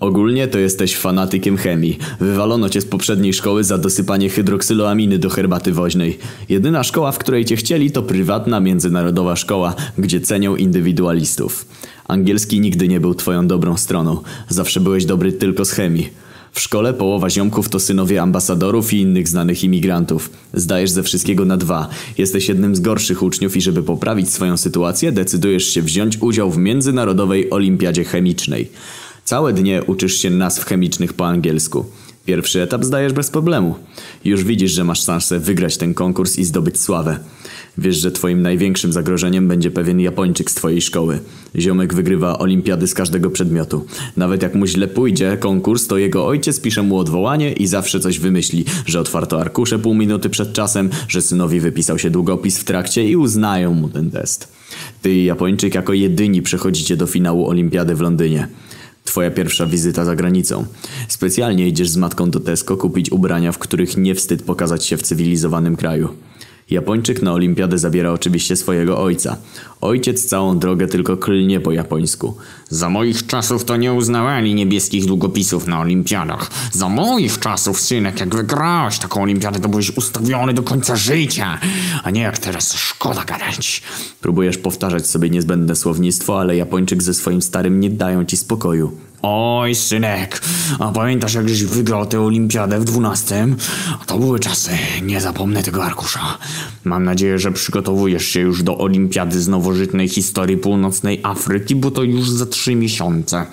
Ogólnie to jesteś fanatykiem chemii. Wywalono cię z poprzedniej szkoły za dosypanie hydroksyloaminy do herbaty woźnej. Jedyna szkoła, w której cię chcieli, to prywatna, międzynarodowa szkoła, gdzie cenią indywidualistów. Angielski nigdy nie był twoją dobrą stroną. Zawsze byłeś dobry tylko z chemii. W szkole połowa ziomków to synowie ambasadorów i innych znanych imigrantów. Zdajesz ze wszystkiego na dwa. Jesteś jednym z gorszych uczniów i żeby poprawić swoją sytuację, decydujesz się wziąć udział w Międzynarodowej Olimpiadzie Chemicznej. Całe dnie uczysz się nazw chemicznych po angielsku. Pierwszy etap zdajesz bez problemu. Już widzisz, że masz szansę wygrać ten konkurs i zdobyć sławę. Wiesz, że twoim największym zagrożeniem będzie pewien Japończyk z twojej szkoły. Ziomek wygrywa olimpiady z każdego przedmiotu. Nawet jak mu źle pójdzie konkurs, to jego ojciec pisze mu odwołanie i zawsze coś wymyśli, że otwarto arkusze pół minuty przed czasem, że synowi wypisał się długopis w trakcie i uznają mu ten test. Ty i Japończyk jako jedyni przechodzicie do finału olimpiady w Londynie. Twoja pierwsza wizyta za granicą. Specjalnie idziesz z matką do Tesco kupić ubrania, w których nie wstyd pokazać się w cywilizowanym kraju. Japończyk na olimpiadę zabiera oczywiście swojego ojca. Ojciec całą drogę tylko klnie po japońsku. Za moich czasów to nie uznawali niebieskich długopisów na olimpiadach. Za moich czasów, synek, jak wygrałeś taką olimpiadę, to byłeś ustawiony do końca życia. A nie jak teraz, szkoda gadać. Próbujesz powtarzać sobie niezbędne słownictwo, ale Japończyk ze swoim starym nie dają ci spokoju. Oj, synek, a pamiętasz jak żeś wygrał tę olimpiadę w dwunastym? To były czasy, nie zapomnę tego arkusza. Mam nadzieję, że przygotowujesz się już do olimpiady z nowożytnej historii północnej Afryki, bo to już za trzy miesiące.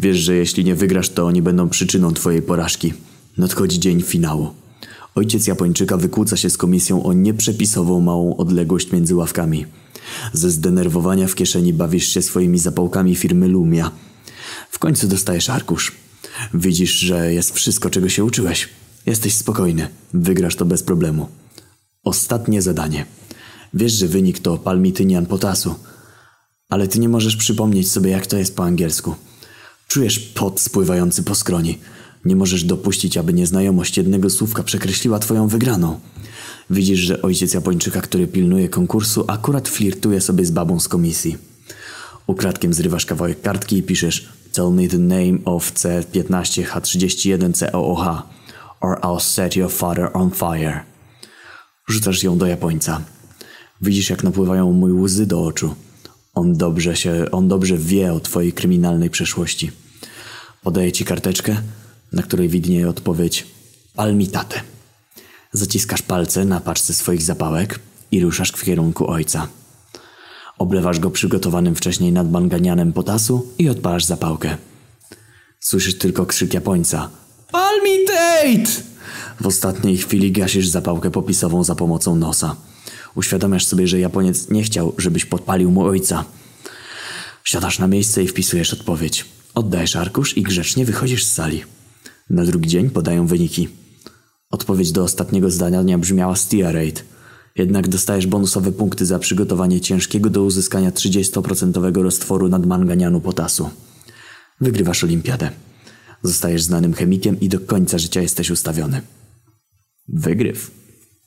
Wiesz, że jeśli nie wygrasz, to oni będą przyczyną twojej porażki. Nadchodzi dzień finału. Ojciec Japończyka wykłóca się z komisją o nieprzepisową małą odległość między ławkami. Ze zdenerwowania w kieszeni bawisz się swoimi zapałkami firmy Lumia. Końcu dostajesz arkusz. Widzisz, że jest wszystko, czego się uczyłeś. Jesteś spokojny. Wygrasz to bez problemu. Ostatnie zadanie. Wiesz, że wynik to palmitynian potasu. Ale ty nie możesz przypomnieć sobie, jak to jest po angielsku. Czujesz pot spływający po skroni. Nie możesz dopuścić, aby nieznajomość jednego słówka przekreśliła twoją wygraną. Widzisz, że ojciec Japończyka, który pilnuje konkursu, akurat flirtuje sobie z babą z komisji. Ukradkiem zrywasz kawałek kartki i piszesz Tell me the name of C15H31COOH or I'll set your father on fire. Rzucasz ją do Japońca. Widzisz, jak napływają mu łzy do oczu. On dobrze się, on dobrze wie o twojej kryminalnej przeszłości. Podaje ci karteczkę, na której widnieje odpowiedź Palmitate. Zaciskasz palce na paczce swoich zapałek i ruszasz w kierunku ojca. Oblewasz go przygotowanym wcześniej nadmanganianem potasu i odpalasz zapałkę. Słyszysz tylko krzyk Japońca. Palmitate! W ostatniej chwili gasisz zapałkę popisową za pomocą nosa. Uświadamiasz sobie, że Japoniec nie chciał, żebyś podpalił mu ojca. Siadasz na miejsce i wpisujesz odpowiedź. Oddajesz arkusz i grzecznie wychodzisz z sali. Na drugi dzień podają wyniki. Odpowiedź do ostatniego zdania brzmiała Steerate. Jednak dostajesz bonusowe punkty za przygotowanie ciężkiego do uzyskania 30% roztworu nadmanganianu potasu. Wygrywasz olimpiadę. Zostajesz znanym chemikiem i do końca życia jesteś ustawiony. Wygryw.